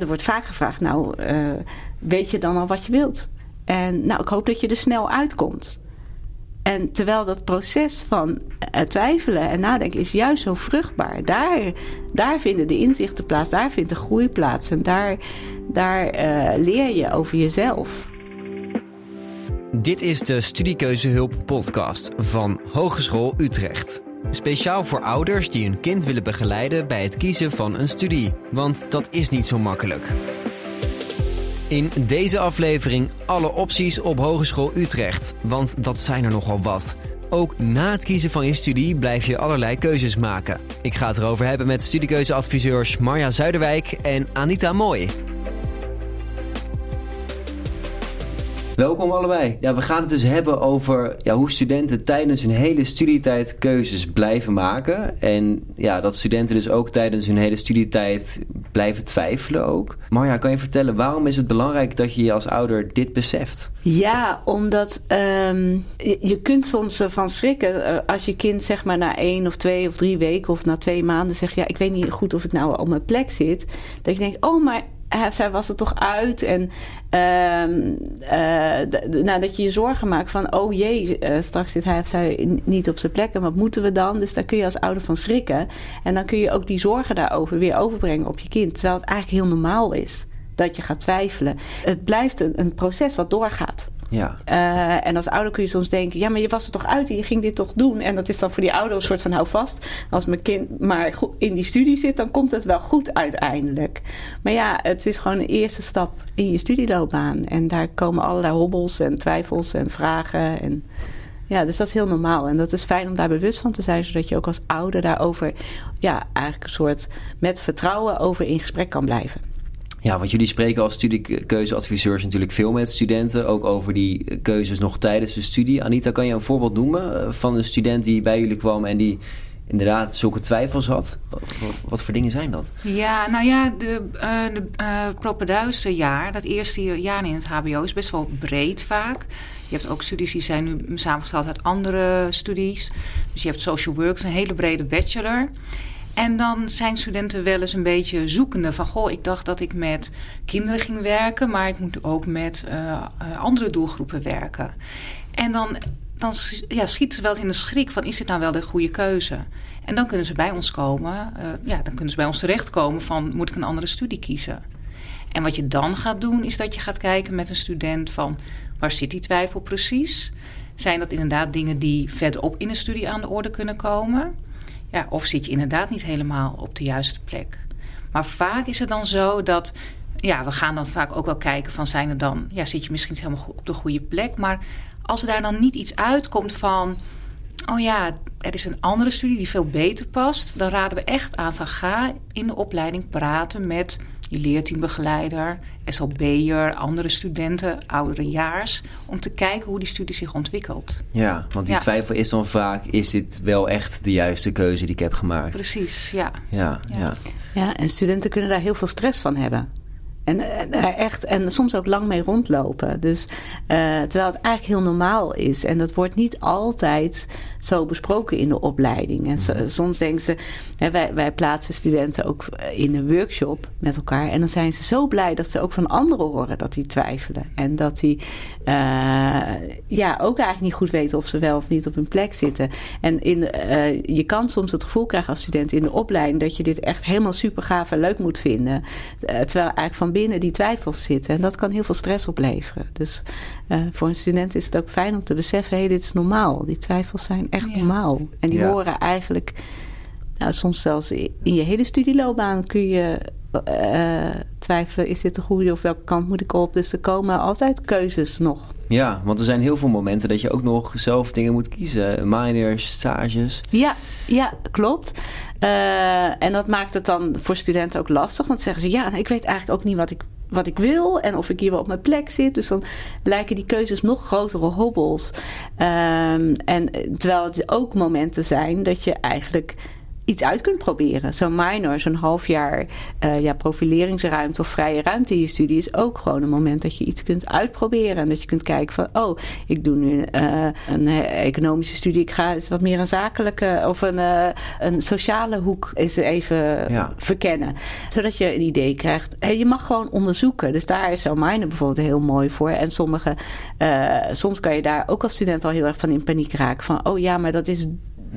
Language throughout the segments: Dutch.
Er wordt vaak gevraagd, nou, uh, weet je dan al wat je wilt? En nou, ik hoop dat je er snel uitkomt. En terwijl dat proces van uh, twijfelen en nadenken is juist zo vruchtbaar. Daar, daar vinden de inzichten plaats, daar vindt de groei plaats. En daar, daar uh, leer je over jezelf. Dit is de Studiekeuzehulp podcast van Hogeschool Utrecht. Speciaal voor ouders die hun kind willen begeleiden bij het kiezen van een studie. Want dat is niet zo makkelijk. In deze aflevering alle opties op Hogeschool Utrecht. Want dat zijn er nogal wat. Ook na het kiezen van je studie blijf je allerlei keuzes maken. Ik ga het erover hebben met studiekeuzeadviseurs Marja Zuiderwijk en Anita Mooi. Welkom allebei. Ja, we gaan het dus hebben over ja, hoe studenten tijdens hun hele studietijd keuzes blijven maken. En ja, dat studenten dus ook tijdens hun hele studietijd blijven twijfelen ook. Marja, kan je vertellen waarom is het belangrijk dat je je als ouder dit beseft? Ja, omdat um, je, kunt soms van schrikken uh, als je kind zeg maar na één of twee of drie weken of na twee maanden zegt... ja, ik weet niet goed of ik nou op mijn plek zit. Dat je denkt, oh, maar zij was er toch uit. En uh, uh, nou, dat je je zorgen maakt van, oh jee, uh, straks zit hij of zij niet op zijn plek. En wat moeten we dan? Dus daar kun je als ouder van schrikken. En dan kun je ook die zorgen daarover weer overbrengen op je kind. Terwijl het eigenlijk heel normaal is dat je gaat twijfelen. Het blijft een, een proces wat doorgaat. Ja. Uh, en als ouder kun je soms denken: ja, maar je was er toch uit en je ging dit toch doen. En dat is dan voor die ouder een soort van hou vast. Als mijn kind maar in die studie zit, dan komt het wel goed uiteindelijk. Maar ja, het is gewoon een eerste stap in je studieloopbaan. En daar komen allerlei hobbels en twijfels en vragen. En ja, dus dat is heel normaal. En dat is fijn om daar bewust van te zijn, zodat je ook als ouder daarover, ja, eigenlijk een soort met vertrouwen over in gesprek kan blijven. Ja, want jullie spreken als studiekeuzeadviseurs natuurlijk veel met studenten. Ook over die keuzes nog tijdens de studie. Anita, kan je een voorbeeld noemen eh, van een student die bij jullie kwam en die inderdaad zulke twijfels had? Wat, voor dingen zijn dat? Ja, nou ja, de, uh, de jaar, dat eerste jaar in het HBO, is best wel breed vaak. Je hebt ook studies die zijn nu samengesteld uit andere studies. Dus je hebt social work, een hele brede bachelor. En dan zijn studenten wel eens een beetje zoekende van... goh, ik dacht dat ik met kinderen ging werken... maar ik moet ook met uh, andere doelgroepen werken. En dan, dan ja, schieten ze wel eens in de schrik van... is dit nou wel de goede keuze? En dan kunnen ze bij ons komen. Uh, ja, dan kunnen ze bij ons terechtkomen van... moet ik een andere studie kiezen? En wat je dan gaat doen, is dat je gaat kijken met een student van... waar zit die twijfel precies? Zijn dat inderdaad dingen die verderop in de studie aan de orde kunnen komen... Ja, of zit je inderdaad niet helemaal op de juiste plek. Maar vaak is het dan zo dat. Ja, we gaan dan vaak ook wel kijken van zijn er dan. Ja, zit je misschien niet helemaal op de goede plek. Maar als er daar dan niet iets uitkomt van. Oh ja, er is een andere studie die veel beter past. Dan raden we echt aan van ga in de opleiding praten met je leerteambegeleider, SLB'er, andere studenten, ouderejaars, om te kijken hoe die studie zich ontwikkelt. Ja, want die twijfel is dan vaak, is dit wel echt de juiste keuze die ik heb gemaakt? Precies, ja. Ja, ja. ja. ja en studenten kunnen daar heel veel stress van hebben. En, en, echt, en soms ook lang mee rondlopen. Dus, uh, terwijl het eigenlijk heel normaal is. En dat wordt niet altijd zo besproken in de opleiding. En mhm. soms denken ze, hè, wij, wij plaatsen studenten ook in een workshop met elkaar. En dan zijn ze zo blij dat ze ook van anderen horen dat die twijfelen. En dat die uh, ja, ook eigenlijk niet goed weten of ze wel of niet op hun plek zitten. En in, uh, je kan soms het gevoel krijgen als student in de opleiding dat je dit echt helemaal super gaaf en leuk moet vinden. terwijl eigenlijk van binnen die twijfels zitten. En dat kan heel veel stress opleveren. Dus uh, voor een student is het ook fijn om te beseffen: hé, hey, dit is normaal. Die twijfels zijn echt normaal. En die horen eigenlijk, nou, soms zelfs in je hele studieloopbaan kun je uh, twijfelen: is dit de goede of welke kant moet ik op? Dus er komen altijd keuzes nog. Ja, want er zijn heel veel momenten dat je ook nog zelf dingen moet kiezen. Minors, stages. Ja, ja klopt. Uh, en dat maakt het dan voor studenten ook lastig. Want zeggen ze, ja, ik weet eigenlijk ook niet wat ik, wat ik wil. En of ik hier wel op mijn plek zit. Dus dan lijken die keuzes nog grotere hobbels. Um, en terwijl het ook momenten zijn dat je eigenlijk iets uit kunt proberen. Zo'n minor, zo'n half jaar uh, ja, profileringsruimte of vrije ruimte in je studie is ook gewoon een moment dat je iets kunt uitproberen. En dat je kunt kijken van, oh, ik doe nu uh, een economische studie. Ik ga eens wat meer een zakelijke of een, uh, een sociale hoek eens even ja. verkennen. Zodat je een idee krijgt. En je mag gewoon onderzoeken. Dus daar is zo'n minor bijvoorbeeld heel mooi voor. En sommige, soms kan je daar ook als student al heel erg van in paniek raken. Van, oh ja, maar dat is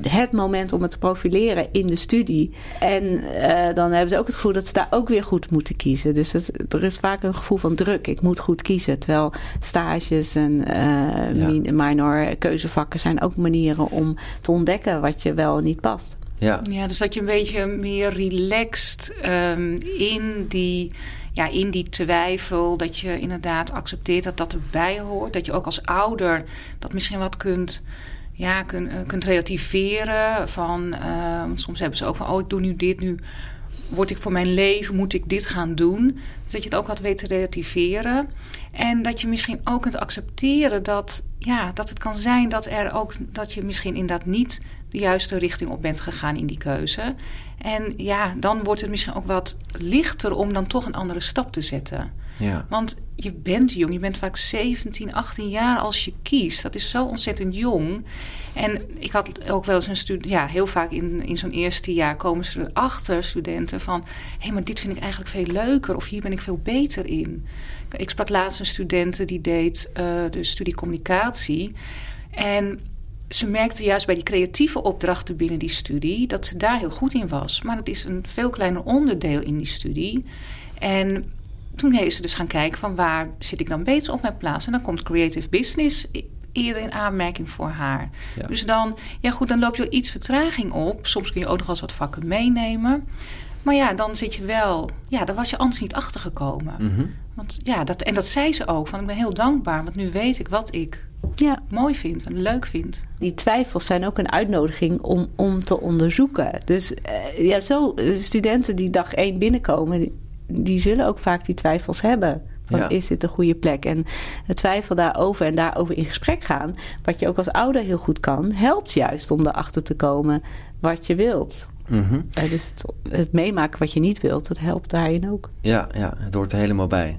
het moment om het te profileren in de studie. En uh, dan hebben ze ook het gevoel dat ze daar ook weer goed moeten kiezen. Dus het, er is vaak een gevoel van druk. Ik moet goed kiezen. Terwijl stages en uh, ja. minor keuzevakken zijn ook manieren om te ontdekken wat je wel niet past. Ja. ja, dus dat je een beetje meer relaxed um, in die ja, in die twijfel, dat je inderdaad accepteert dat dat erbij hoort. Dat je ook als ouder dat misschien wat kunt ja, kun, uh, kunt relativeren. Van, want soms hebben ze ook van, oh, ik doe nu dit, nu word ik voor mijn leven, moet ik dit gaan doen. Dus dat je het ook wat weet te relativeren. En dat je misschien ook kunt accepteren dat, ja, dat het kan zijn dat, er ook, dat je misschien inderdaad niet de juiste richting op bent gegaan in die keuze. En ja, dan wordt het misschien ook wat lichter om dan toch een andere stap te zetten. Ja. Want je bent jong, je bent vaak 17, 18 jaar als je kiest. Dat is zo ontzettend jong. En ik had ook wel eens een student, ja, heel vaak in, in zo'n eerste jaar komen ze erachter, studenten, van hé, hey, maar dit vind ik eigenlijk veel leuker of hier ben ik veel beter in. Ik sprak laatst een student die deed uh, de studie communicatie. En ze merkte juist bij die creatieve opdrachten binnen die studie dat ze daar heel goed in was. Maar het is een veel kleiner onderdeel in die studie. En toen is ze dus gaan kijken van waar zit ik dan beter op mijn plaats. En dan komt creative business eerder in aanmerking voor haar. Dus dan, ja goed, dan loop je iets vertraging op. Soms kun je ook nog eens wat vakken meenemen. Maar ja, dan zit je wel, ja, daar was je anders niet achter gekomen. Mhm. Want ja, dat, en dat zei ze ook, van ik ben heel dankbaar, want nu weet ik wat ik ja. mooi vind en leuk vind. Die twijfels zijn ook een uitnodiging om, om te onderzoeken. Dus uh, ja, zo eh, studenten die dag één binnenkomen, die zullen ook vaak die twijfels hebben. Van, Is dit een goede plek? En het twijfel daarover en daarover in gesprek gaan, wat je ook als ouder heel goed kan, helpt juist om erachter te komen wat je wilt. Mm dus het, het, meemaken wat je niet wilt, dat helpt daarin ook. Ja, ja het hoort er helemaal bij.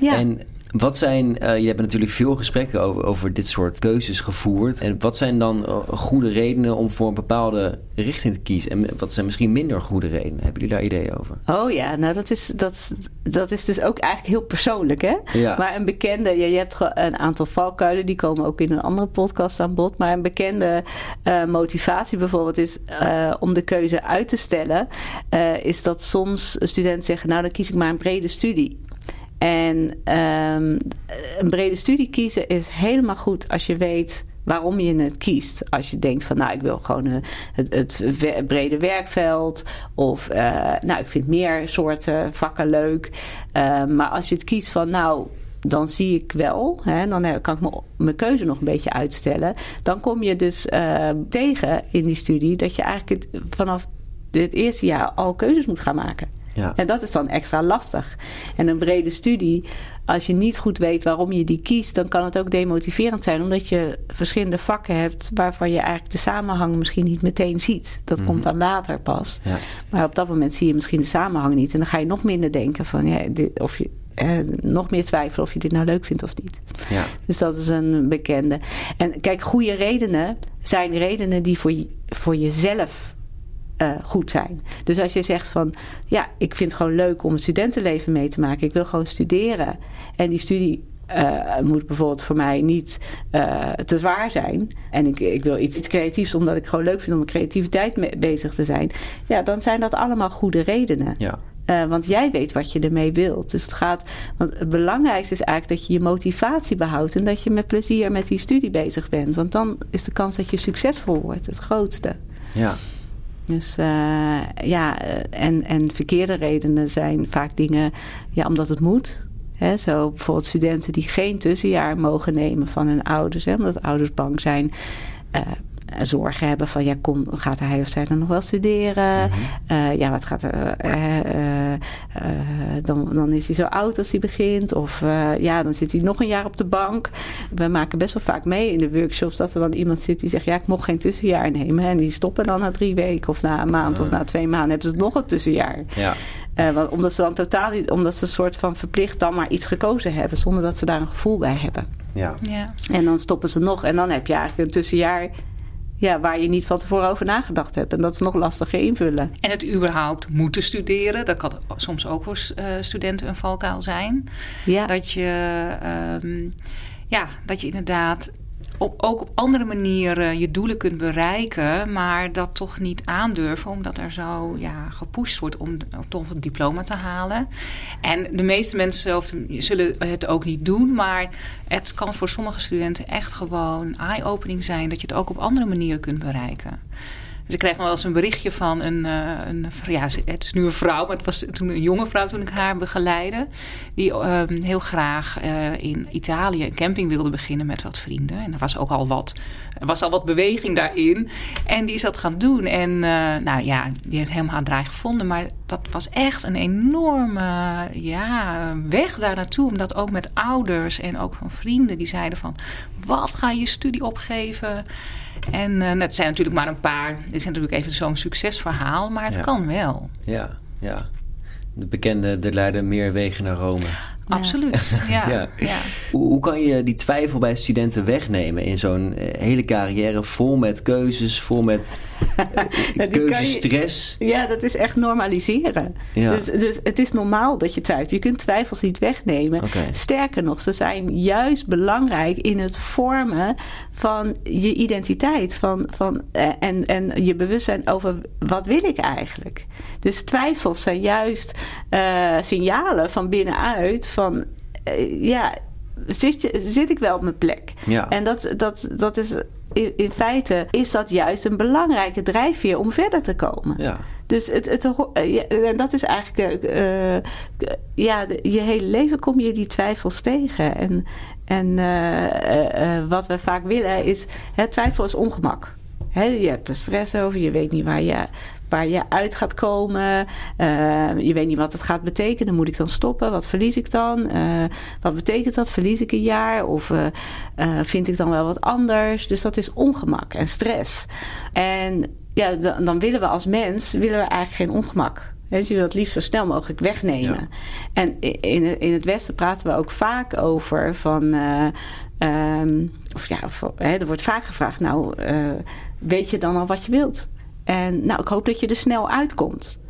Ja. En wat zijn, uh, je hebt natuurlijk veel gesprekken over, over dit soort keuzes gevoerd. En wat zijn dan uh, goede redenen om voor een bepaalde richting te kiezen? En wat zijn misschien minder goede redenen? Hebben jullie daar ideeën over? Oh ja, nou dat is, dat, dat is dus ook eigenlijk heel persoonlijk hè. Ja. Maar een bekende, ja, je hebt een aantal valkuilen, die komen ook in een andere podcast aan bod. Maar een bekende uh, motivatie bijvoorbeeld is om de keuze uit te stellen. is dat soms studenten zeggen, nou dan kies ik maar een brede studie. En um, een brede studie kiezen is helemaal goed als je weet waarom je het kiest. Als je denkt van nou ik wil gewoon uh, het, het, brede werkveld of uh, nou ik vind meer soorten vakken leuk. Uh, maar als je het kiest van nou dan zie ik wel, hè, dan kan ik mijn keuze nog een beetje uitstellen. Dan kom je dus tegen in die studie dat je eigenlijk vanaf het eerste jaar al keuzes moet gaan maken. Ja. En dat is dan extra lastig. En een brede studie, als je niet goed weet waarom je die kiest, dan kan het ook demotiverend zijn, omdat je verschillende vakken hebt waarvan je eigenlijk de samenhang misschien niet meteen ziet. Dat mhm. komt dan later pas. Ja. Maar op dat moment zie je misschien de samenhang niet. En dan ga je nog minder denken van ja, dit, of je. Eh, nog meer twijfelen of je dit nou leuk vindt of niet. Ja. Dus dat is een bekende. En kijk, goede redenen zijn redenen die voor, voor jezelf uh, goed zijn. Dus als je zegt van ja, ik vind het gewoon leuk om het studentenleven mee te maken. Ik wil gewoon studeren. En die studie uh, moet bijvoorbeeld voor mij niet uh, te zwaar zijn. En ik, ik wil iets, iets creatiefs omdat ik gewoon leuk vind om met creativiteit mee, bezig te zijn. Ja, dan zijn dat allemaal goede redenen. Ja. Uh, want jij weet wat je ermee wilt. Dus het gaat. Want het belangrijkste is eigenlijk dat je je motivatie behoudt. En dat je met plezier met die studie bezig bent. Want dan is de kans dat je succesvol wordt het grootste. Ja. Dus uh, ja, en, en verkeerde redenen zijn vaak dingen, ja, omdat het moet. Hè, zo bijvoorbeeld studenten die geen tussenjaar mogen nemen van hun ouders, hè, omdat ouders bang zijn. Uh, zorgen hebben van ja, kom, gaat hij of zij dan nog wel studeren? Mhm. ja, wat gaat er? dan, dan is hij zo oud als hij begint. Of ja, dan zit hij nog een jaar op de bank. We maken best wel vaak mee in de workshops dat er dan iemand zit die zegt ja, ik mocht geen tussenjaar nemen. En die stoppen dan na drie weken of na een maand of na twee maanden hebben ze nog een tussenjaar. Ja. Uh, omdat ze dan totaal niet, omdat ze een soort van verplicht dan maar iets gekozen hebben, zonder dat ze daar een gevoel bij hebben. Ja. ja. En dan stoppen ze nog en dan heb je eigenlijk een tussenjaar ja, waar je niet van tevoren over nagedacht hebt. En dat is nog lastiger invullen. En het überhaupt moeten studeren, dat kan soms ook voor uh, studenten een valkuil zijn. Ja. Dat je, um, ja, dat je inderdaad ook op andere manieren je doelen kunt bereiken, maar dat toch niet aandurven, omdat er zo ja, gepusht wordt om toch een diploma te halen. En de meeste mensen zullen het ook niet doen, maar het kan voor sommige studenten echt gewoon eye-opening zijn dat je het ook op andere manieren kunt bereiken. Dus ik kreeg wel eens een berichtje van een, uh, een, ja, het is nu een vrouw, maar het was toen een jonge vrouw toen ik haar begeleide. Die ehm, heel graag uh, in Italië een camping wilde beginnen met wat vrienden. En er was ook al wat, er was al wat beweging daarin. En die is dat gaan doen. En uh, nou ja, die heeft helemaal haar draai gevonden. Maar dat was echt een enorme ja, weg daar naartoe. Omdat ook met ouders en ook van vrienden die zeiden van... wat ga je studie opgeven? En uh, zijn natuurlijk maar een paar. Is natuurlijk even zo'n succesverhaal, maar het kan wel. Ja, ja. De bekende, er leiden meer wegen naar Rome. Absoluut, ja. ja. ja. Hoe, hoe, kan je die twijfel bij studenten wegnemen in zo'n eh, hele carrière vol met keuzes, vol met uh, keuzestress? ja, dat is echt normaliseren. Dus, dus het is normaal dat je twijfelt. Je kunt twijfels niet wegnemen. Sterker nog, ze zijn juist belangrijk in het vormen van je identiteit van, van, uh, en, en je bewustzijn over wat wil ik eigenlijk. Dus twijfels zijn juist signalen van binnenuit van eh, ja, zit, zit ik wel op mijn plek? Ja. En dat, dat, dat is in, in, feite is dat juist een belangrijke drijfveer om verder te komen. Ja. Dus het, het, uh, en dat is eigenlijk, uh, ja, je hele leven kom je die twijfels tegen. En, en wat we vaak willen is, het twijfel is ongemak. je hebt er stress over, je weet niet waar je, waar je uit gaat komen. Uh, je weet niet wat het gaat betekenen. Moet ik dan stoppen? Wat verlies ik dan? Uh, wat betekent dat? Verlies ik een jaar? Of uh, vind ik dan wel wat anders? Dus dat is ongemak en stress. En ja, dan, dan willen we als mens willen we eigenlijk geen ongemak. Dus je wil het liefst zo snel mogelijk wegnemen. Ja. En in, in het Westen praten we ook vaak over van. Um, of ja, of, hè, er wordt vaak gevraagd: Nou, weet je dan al wat je wilt? En nou, ik hoop dat je er snel uitkomt.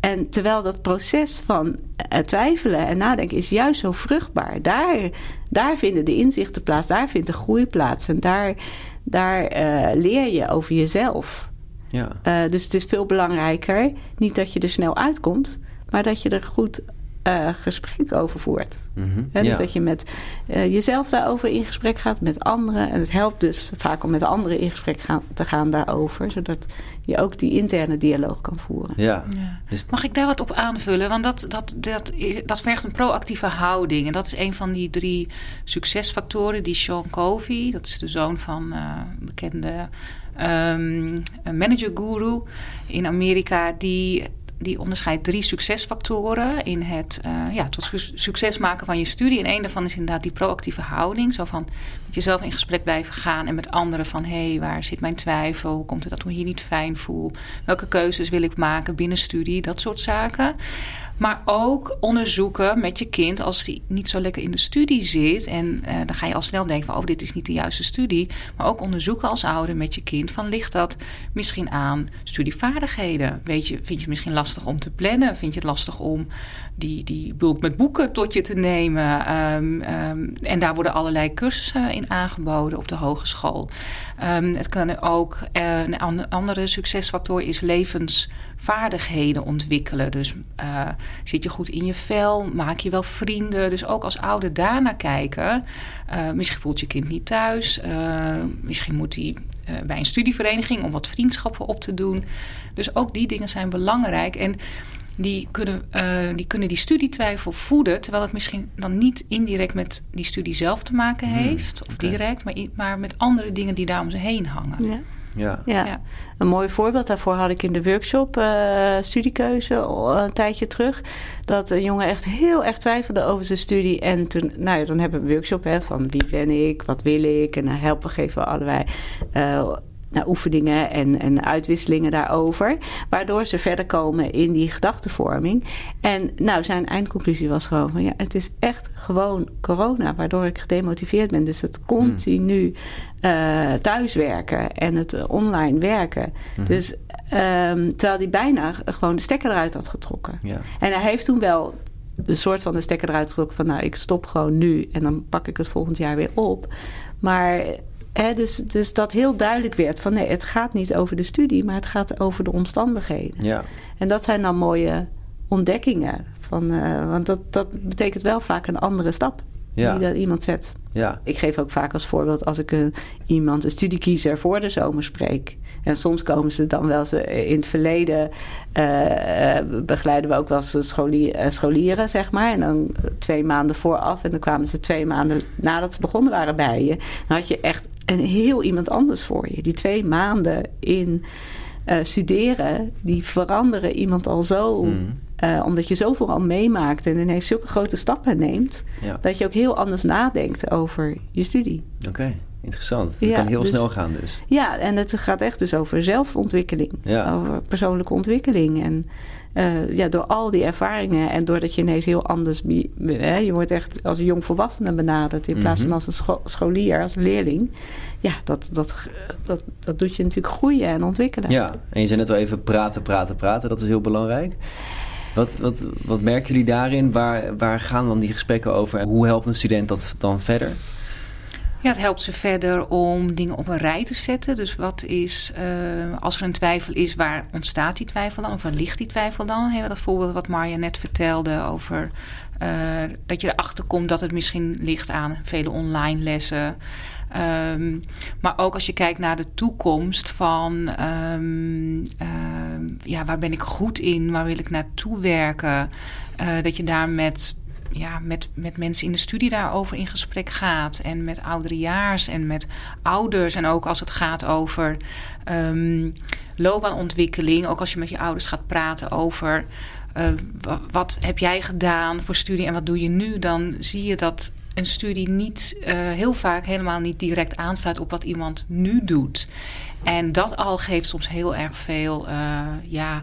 En terwijl dat proces van uh, twijfelen en nadenken is juist zo vruchtbaar. Daar, daar vinden de inzichten plaats, daar vindt de groei plaats. En daar, daar uh, leer je over jezelf. Ja. Uh, dus het is veel belangrijker, niet dat je er snel uitkomt, maar dat je er goed uh, gesprek over voert. Mm dus dat je met uh, jezelf daarover in gesprek gaat, met anderen. En het helpt dus vaak om met anderen in gesprek gaan, te gaan daarover, zodat je ook die interne dialoog kan voeren. Ja. ja. Dus Mag ik daar wat op aanvullen? Want dat, dat, dat, dat vergt een proactieve houding. En dat is een van die drie succesfactoren die Sean Covey, dat is de zoon van uh, bekende um, manager guru in Amerika, die die onderscheidt drie succesfactoren in het uh, ja, tot succes maken van je studie. En een daarvan is inderdaad die proactieve houding. Zo van met jezelf in gesprek blijven gaan en met anderen van... hé, hey, waar zit mijn twijfel? Hoe komt het dat ik me hier niet fijn voel? Welke keuzes wil ik maken binnen studie? Dat soort zaken. Maar ook onderzoeken met je kind als die niet zo lekker in de studie zit. En uh, dan ga je al snel denken van, oh, dit is niet de juiste studie. Maar ook onderzoeken als ouder met je kind van, ligt dat misschien aan studievaardigheden? Weet je, vind je het misschien lastig om te plannen? Vind je het lastig om die, die bulk met boeken tot je te nemen? Um, um, en daar worden allerlei cursussen in aangeboden op de hogeschool. Um, het kan ook, uh, een andere succesfactor is levensvaardigheden ontwikkelen. Dus uh, zit je goed in je vel? Maak je wel vrienden? Dus ook als ouder daarnaar kijken. Uh, misschien voelt je kind niet thuis. misschien moet hij bij een studievereniging om wat vriendschappen op te doen. Dus ook die dingen zijn belangrijk. En die kunnen, uh, die kunnen die studietwijfel voeden, terwijl het misschien dan niet indirect met die studie zelf te maken hmm, heeft, of direct, maar, maar met andere dingen die daar om ze heen hangen. Ja. Ja. Ja. Ja. Een mooi voorbeeld daarvoor had ik in de workshop eh, studiekeuze een tijdje terug. Dat een jongen echt heel erg twijfelde over zijn studie. En toen, nou ja, dan hebben we een workshop hè, van wie ben ik, wat wil ik. En dan helpen geven we allebei eh, nou, oefeningen en, en uitwisselingen daarover. Waardoor ze verder komen in die gedachtenvorming. En nou, zijn eindconclusie was gewoon van ja, het is echt gewoon corona. Waardoor ik gedemotiveerd ben. Dus het continu eh, thuiswerken en het eh, online werken. Dus ehm, terwijl hij bijna gewoon de stekker eruit had getrokken. Ja. En hij heeft toen wel de soort van de stekker eruit getrokken van nou, ik stop gewoon nu en dan pak ik het volgend jaar weer op. Maar dus, dus dat heel duidelijk werd van nee, het gaat niet over de studie, maar het gaat over de omstandigheden. Ja. En dat zijn dan mooie ontdekkingen. Van, eh, want dat, dat betekent wel vaak een andere stap Ja. die dat iemand zet. Ja. Ik geef ook vaak als voorbeeld als ik een, iemand, een studiekiezer voor de zomer spreek. En soms komen ze dan wel ze in het verleden eh, eh, begeleiden we ook wel eens scholier, eh, scholieren, zeg maar. En dan twee maanden vooraf. En dan kwamen ze twee maanden nadat ze begonnen waren bij je. Dan had je echt een heel iemand anders voor je. Die twee maanden in eh, studeren, die veranderen iemand al zo. Mm. Eh, omdat je zoveel al meemaakt en ineens zulke grote stappen neemt. Ja. Dat je ook heel anders nadenkt over je studie. Oké, interessant. Het Ja, kan heel dus- snel gaan dus. Ja, en het gaat echt dus over zelfontwikkeling. Ja. Over persoonlijke ontwikkeling. En eh, ja, door al die ervaringen en doordat je ineens heel anders... hè, je wordt echt als een jong volwassene benaderd... in plaats van Mhm. als een scho- scholier, als leerling. Ja, dat, dat, dat, dat doet je natuurlijk groeien en ontwikkelen. Ja, en je zei net al even praten, praten, praten. Dat is heel belangrijk. Wat, wat, wat merken jullie daarin? Waar, waar gaan dan die gesprekken over? En hoe helpt een student dat dan verder? Ja, het helpt ze verder om dingen op een rij te zetten. Dus wat is, eh, als er een twijfel is, waar ontstaat die twijfel dan? Of waar ligt die twijfel dan? Hebben we dat voorbeeld wat Marja net vertelde over eh, dat je erachter komt dat het misschien ligt aan vele online lessen. Ehm, maar ook als je kijkt naar de toekomst van ehm, ehm, ja, waar ben ik goed in, waar wil ik naartoe werken. Eh, dat je daar met ja, met, met mensen in de studie daarover in gesprek gaat. En met ouderejaars en met ouders. En ook als het gaat over ehm, loopbaanontwikkeling. Ook als je met je ouders gaat praten over... eh, wa- wat heb jij gedaan voor studie en wat doe je nu? Dan zie je dat een studie niet eh, heel vaak helemaal niet direct aansluit op wat iemand nu doet. En dat al geeft soms heel erg veel eh, ja,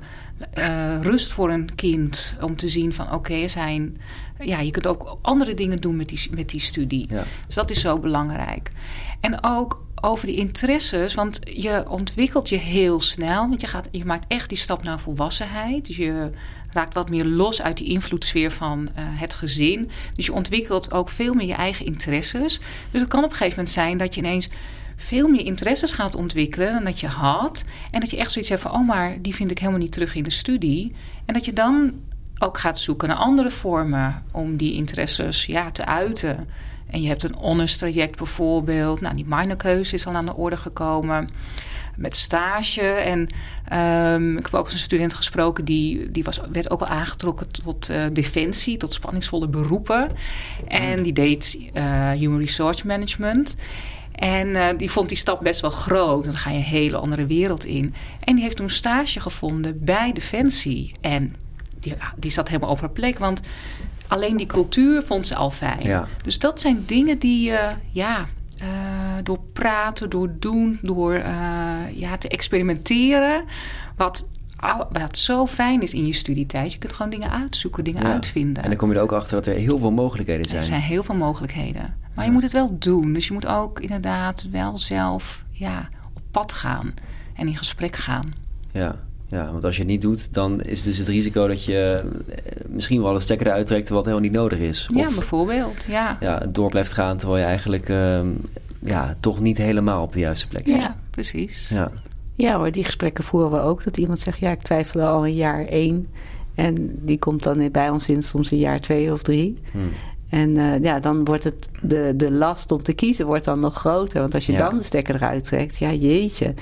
eh, rust voor een kind. Om te zien van oké, er zijn. Ja, je kunt ook andere dingen doen met die, met die studie. Ja. Dus dat is zo belangrijk. En ook over die interesses, want je ontwikkelt je heel snel. Want je, gaat, je maakt echt die stap naar volwassenheid. Dus je raakt wat meer los uit die invloedssfeer van eh, het gezin. Dus je ontwikkelt ook veel meer je eigen interesses. Dus het kan op een gegeven moment zijn dat je ineens veel meer interesses gaat ontwikkelen dan dat je had. En dat je echt zoiets hebt van, oh maar die vind ik helemaal niet terug in de studie. En dat je dan ook gaat zoeken naar andere vormen om die interesses ja, te uiten. En je hebt een honors traject bijvoorbeeld. Nou, die minorkeuze is al aan de orde gekomen. Met stage. En ehm, ik heb ook eens een student gesproken... die, die was, werd ook al aangetrokken tot eh, defensie... tot spanningsvolle beroepen. En die deed eh, human resource management... En eh, die vond die stap best wel groot. Dan ga je een hele andere wereld in. En die heeft toen stage gevonden bij Defensie. En die, die zat helemaal op haar plek. Want alleen die cultuur vond ze al fijn. Ja. Dus dat zijn dingen die je, ja, eh, door praten, door doen, door ja, te experimenteren. Wat, wat zo fijn is in je studietijd. Je kunt gewoon dingen uitzoeken, dingen Ja. uitvinden. En dan kom je er ook achter dat er heel veel mogelijkheden zijn. Er zijn heel veel mogelijkheden. Maar je moet het wel doen. Dus je moet ook inderdaad wel zelf ja, op pad gaan. En in gesprek gaan. Ja. ja, want als je het niet doet, dan is dus het risico dat je eh, misschien wel een stekker eruit trekt wat helemaal niet nodig is. Ja, Of bijvoorbeeld. Ja. ja, door blijft gaan terwijl je eigenlijk ehm, ja, toch niet helemaal op de juiste plek zit. Ja, precies. Ja. Ja hoor, die gesprekken voeren we ook. Dat iemand zegt, ja, ik twijfel al een jaar één. En die komt dan bij ons in soms een jaar twee of drie. Hm. En eh, ja, dan wordt het de, de last om te kiezen wordt dan nog groter. Want als je Ja. dan de stekker eruit trekt, ja jeetje.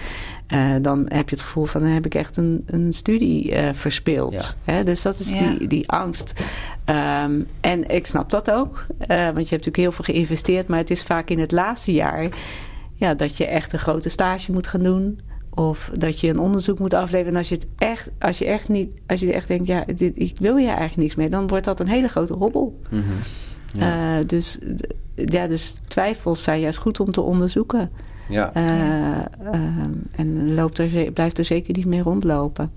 eh, dan heb je het gevoel van, dan heb ik echt een, een studie eh, verspild. Hè? Dus dat is Ja. die, die angst. Ehm, en ik snap dat ook. eh, want je hebt natuurlijk heel veel geïnvesteerd. Maar het is vaak in het laatste jaar ja, dat je echt een grote stage moet gaan doen. Of dat je een onderzoek moet afleveren. En als je het echt, als je echt niet, als je echt denkt, ja, dit, ik wil hier eigenlijk niks mee, dan wordt dat een hele grote hobbel. Mhm. Ja. Eh, dus, ja, dus twijfels zijn juist goed om te onderzoeken. Ja. Eh, ehm, en loopt er, blijft er zeker niet mee rondlopen.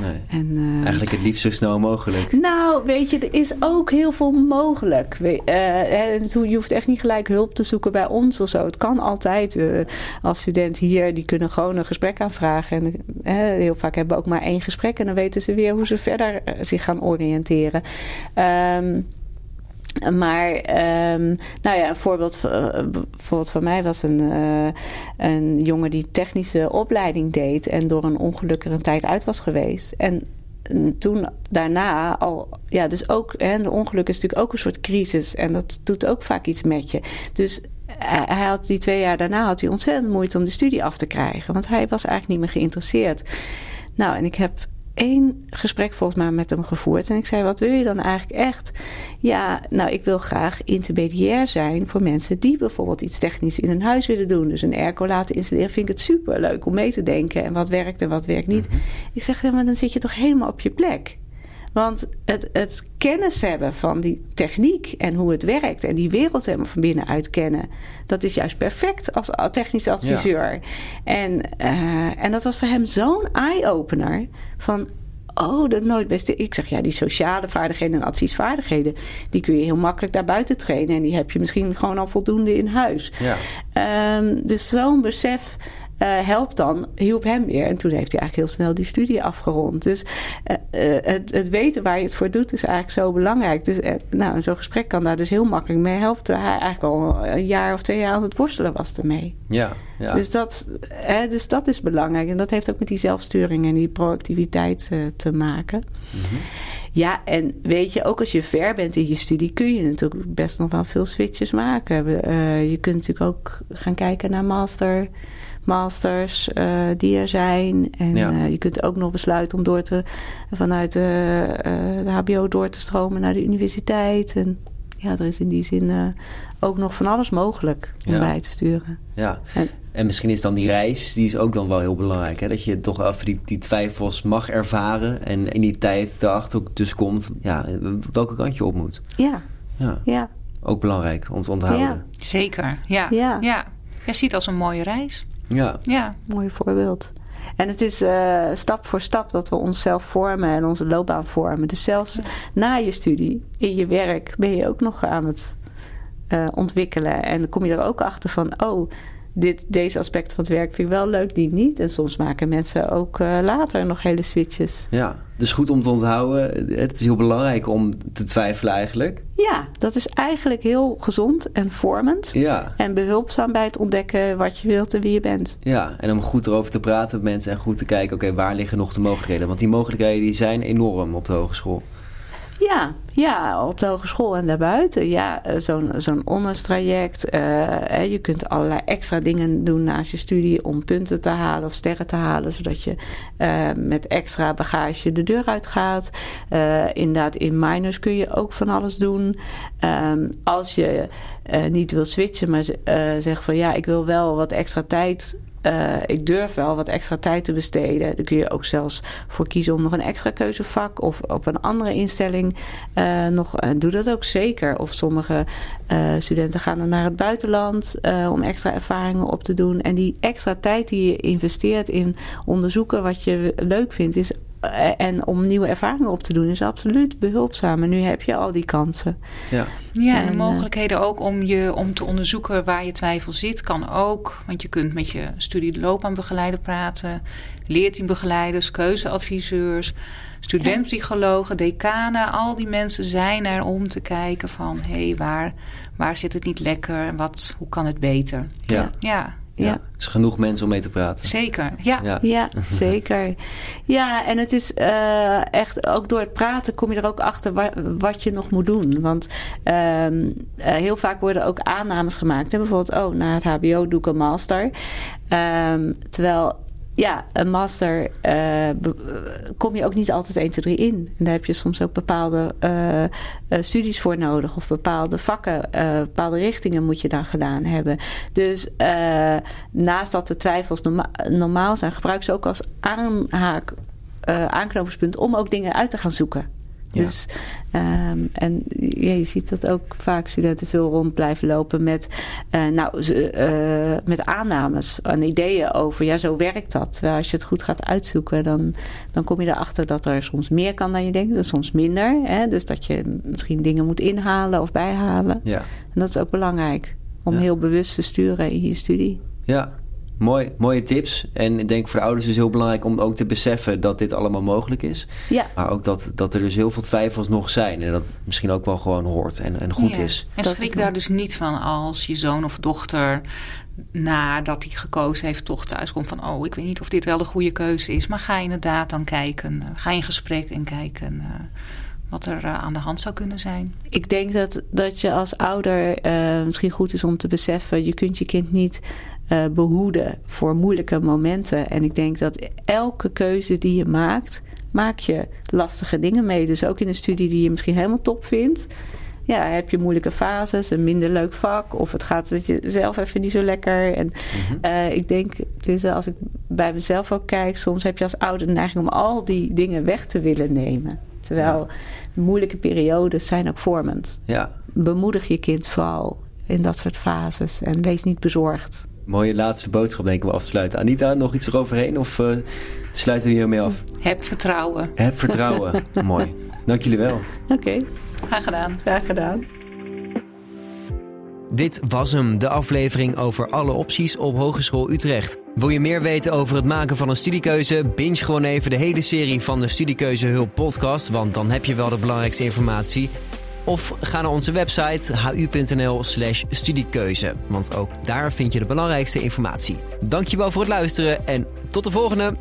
Nee. En, eh, Eigenlijk het liefst zo snel mogelijk. nou, weet je, er is ook heel veel mogelijk. Eh, je hoeft echt niet gelijk hulp te zoeken bij ons of zo. Het kan altijd. eh, als student hier, die kunnen gewoon een gesprek aanvragen. En eh, heel vaak hebben we ook maar één gesprek. En dan weten ze weer hoe ze verder eh, zich gaan oriënteren. Ehm, maar, ehm, nou ja, een voorbeeld, eh, van mij was een, eh, een jongen die technische opleiding deed en door een ongeluk er een tijd uit was geweest. En mm, toen daarna al, ja, dus ook, hè, een ongeluk is natuurlijk ook een soort crisis en dat doet ook vaak iets met je. Dus hij hij had die twee jaar daarna had hij ontzettend moeite om de studie af te krijgen, want hij was eigenlijk niet meer geïnteresseerd. Nou, en ik heb één gesprek volgens mij met hem gevoerd. En ik zei, wat wil je dan eigenlijk echt? Ja, nou, ik wil graag intermediair zijn voor mensen die bijvoorbeeld iets technisch in hun huis willen doen. Dus een airco laten installeren. Vind ik het super leuk om mee te denken. En wat werkt en wat werkt niet. Ik zeg, ja, maar dan zit je toch helemaal op je plek. Want het, het kennis hebben van die techniek en hoe het werkt en die wereld helemaal van binnenuit kennen, dat is juist perfect als technisch adviseur. En, eh, en dat was voor hem zo'n eye-opener van. Oh, dat nooit best. Ik zeg ja, die sociale vaardigheden en adviesvaardigheden, die kun je heel makkelijk daarbuiten trainen. En die heb je misschien gewoon al voldoende in huis. Ja. Ehm, dus zo'n besef eh, helpt dan, hielp hem weer. En toen heeft hij eigenlijk heel snel die studie afgerond. Dus eh, eh, het, het weten waar je het voor doet is eigenlijk zo belangrijk. Dus nou, zo'n gesprek kan daar dus heel makkelijk mee helpen. Terwijl hij eigenlijk al een jaar of twee jaar aan het worstelen was ermee. Ja. ja. Dus, dat, hè, dus dat is belangrijk. En dat heeft ook met die zelfsturing en die proactiviteit te maken. Mhm. Ja, en weet je, ook als je ver bent in je studie, kun je natuurlijk best nog wel veel switches maken. Eh, je kunt natuurlijk ook gaan kijken naar master, masters eh, die er zijn. En Ja. eh, je kunt ook nog besluiten om door te, vanuit de, de HBO door te stromen naar de universiteit. En ja, er is in die zin eh, ook nog van alles mogelijk om Ja. bij te sturen. Ja. En- En misschien is dan die reis, die is ook dan wel heel belangrijk. Hè? Dat je toch even die, die twijfels mag ervaren. En in die tijd erachter ook dus komt, ja, welke kant je op moet. Ja, Ja, ja, ook belangrijk om te onthouden. Ja. Zeker, ja. Ja. ja. Jij ziet het als een mooie reis. Ja. Ja, mooi voorbeeld. En het is eh, stap voor stap dat we onszelf vormen en onze loopbaan vormen. Dus zelfs na je studie, in je werk, ben je ook nog aan het eh, ontwikkelen. En dan kom je er ook achter van, oh, dit, deze aspect van het werk vind ik wel leuk, die niet. En soms maken mensen ook eh, later nog hele switches. ja, dus goed om te onthouden. Het is heel belangrijk om te twijfelen eigenlijk. Ja, dat is eigenlijk heel gezond en vormend. Ja, En behulpzaam bij het ontdekken wat je wilt en wie je bent. ja. en om goed erover te praten met mensen en goed te kijken, oké, waar liggen nog de mogelijkheden? Want die mogelijkheden die zijn enorm op de hogeschool. Ja, ja, op de hogeschool en daarbuiten. Ja, eh, zo'n zo'n honors-traject. eh, je kunt allerlei extra dingen doen naast je studie om punten te halen of sterren te halen, zodat je eh, met extra bagage de deur uitgaat. Inderdaad, in minors kun je ook van alles doen. Ehm, als je niet wil switchen, maar zegt van ja, ik wil wel wat extra tijd eh, ik durf wel wat extra tijd te besteden. Dan kun je ook zelfs voor kiezen om nog een extra keuzevak of op een andere instelling eh, nog. En doe dat ook zeker. Of sommige eh, studenten gaan dan naar het buitenland eh, om extra ervaringen op te doen. En die extra tijd die je investeert in onderzoeken wat je leuk vindt, is. Eh, En om nieuwe ervaringen op te doen is absoluut behulpzaam. En nu heb je al die kansen. Ja, Ja, en En, de eh, mogelijkheden ook om, je, om te onderzoeken waar je twijfel zit, kan ook. Want je kunt met je studieloopbaanbegeleider praten, leerteambegeleiders, keuzeadviseurs, studentpsychologen, decanen. Al die mensen zijn er om te kijken van, hé, hey, waar, waar zit het niet lekker en wat, hoe kan het beter? ja. Ja. Ja. Er is genoeg mensen om mee te praten. zeker. Ja, Ja. Ja, zeker. Ja, en het is eh, echt, ook door het praten kom je er ook achter wa- wat je nog moet doen. Want ehm, eh, heel vaak worden ook aannames gemaakt. Hè? Bijvoorbeeld, oh, na het HBO doe ik een master. Ehm, terwijl ja, een master uh, kom je ook niet altijd 1, 2, 3 in. En daar heb je soms ook bepaalde uh, studies voor nodig. Of bepaalde vakken, bepaalde richtingen moet je dan gedaan hebben. Dus naast dat de twijfels norma normaal zijn, gebruik ze ook als aanhaak, aanknopingspunt om ook dingen uit te gaan zoeken. Dus, um, en ja, je ziet dat ook vaak studenten veel rond blijven lopen met, uh, nou, uh, met aannames en ideeën over, ja, zo werkt dat. Terwijl als je het goed gaat uitzoeken, dan, dan kom je erachter dat er soms meer kan dan je denkt, en soms minder. Hè? Dus dat je misschien dingen moet inhalen of bijhalen. Ja. En dat is ook belangrijk, om heel bewust te sturen in je studie. Ja, Mooi, mooie tips. En ik denk voor de ouders is het heel belangrijk om ook te beseffen dat dit allemaal mogelijk is. Ja. Maar ook dat, dat er dus heel veel twijfels nog zijn. En dat het misschien ook wel gewoon hoort en, en goed ja. is. En schrik daar dus niet van als je zoon of dochter nadat hij gekozen heeft toch thuis komt van... oh, ik weet niet of dit wel de goede keuze is. Maar ga inderdaad dan kijken. Ga in gesprek en kijken... Uh, wat er uh, aan de hand zou kunnen zijn. Ik denk dat, dat je als ouder uh, misschien goed is om te beseffen... je kunt je kind niet uh, behoeden voor moeilijke momenten. En ik denk dat elke keuze die je maakt, maak je lastige dingen mee. Dus ook in een studie die je misschien helemaal top vindt. Ja, heb je moeilijke fases, een minder leuk vak, of het gaat met jezelf even niet zo lekker. En mhm. uh, ik denk, dus als ik bij mezelf ook kijk, soms heb je als ouder de neiging om al die dingen weg te willen nemen. Terwijl moeilijke periodes zijn ook vormend. Ja. Bemoedig je kind vooral in dat soort fases en wees niet bezorgd. Mooie laatste boodschap denk ik om af te sluiten. Anita, nog iets eroverheen of uh, sluiten we hiermee af? Heb vertrouwen. Heb vertrouwen. Mooi. Dank jullie wel. Oké. Graag gedaan. Graag gedaan. Dit was hem, de aflevering over alle opties op Hogeschool Utrecht. Wil je meer weten over het maken van een studiekeuze? Binge gewoon even de hele serie van de Studiekeuzehulp Hulp podcast, want dan heb je wel de belangrijkste informatie. Of ga naar onze website hu.nl/slash studiekeuze, want ook daar vind je de belangrijkste informatie. Dankjewel voor het luisteren en tot de volgende!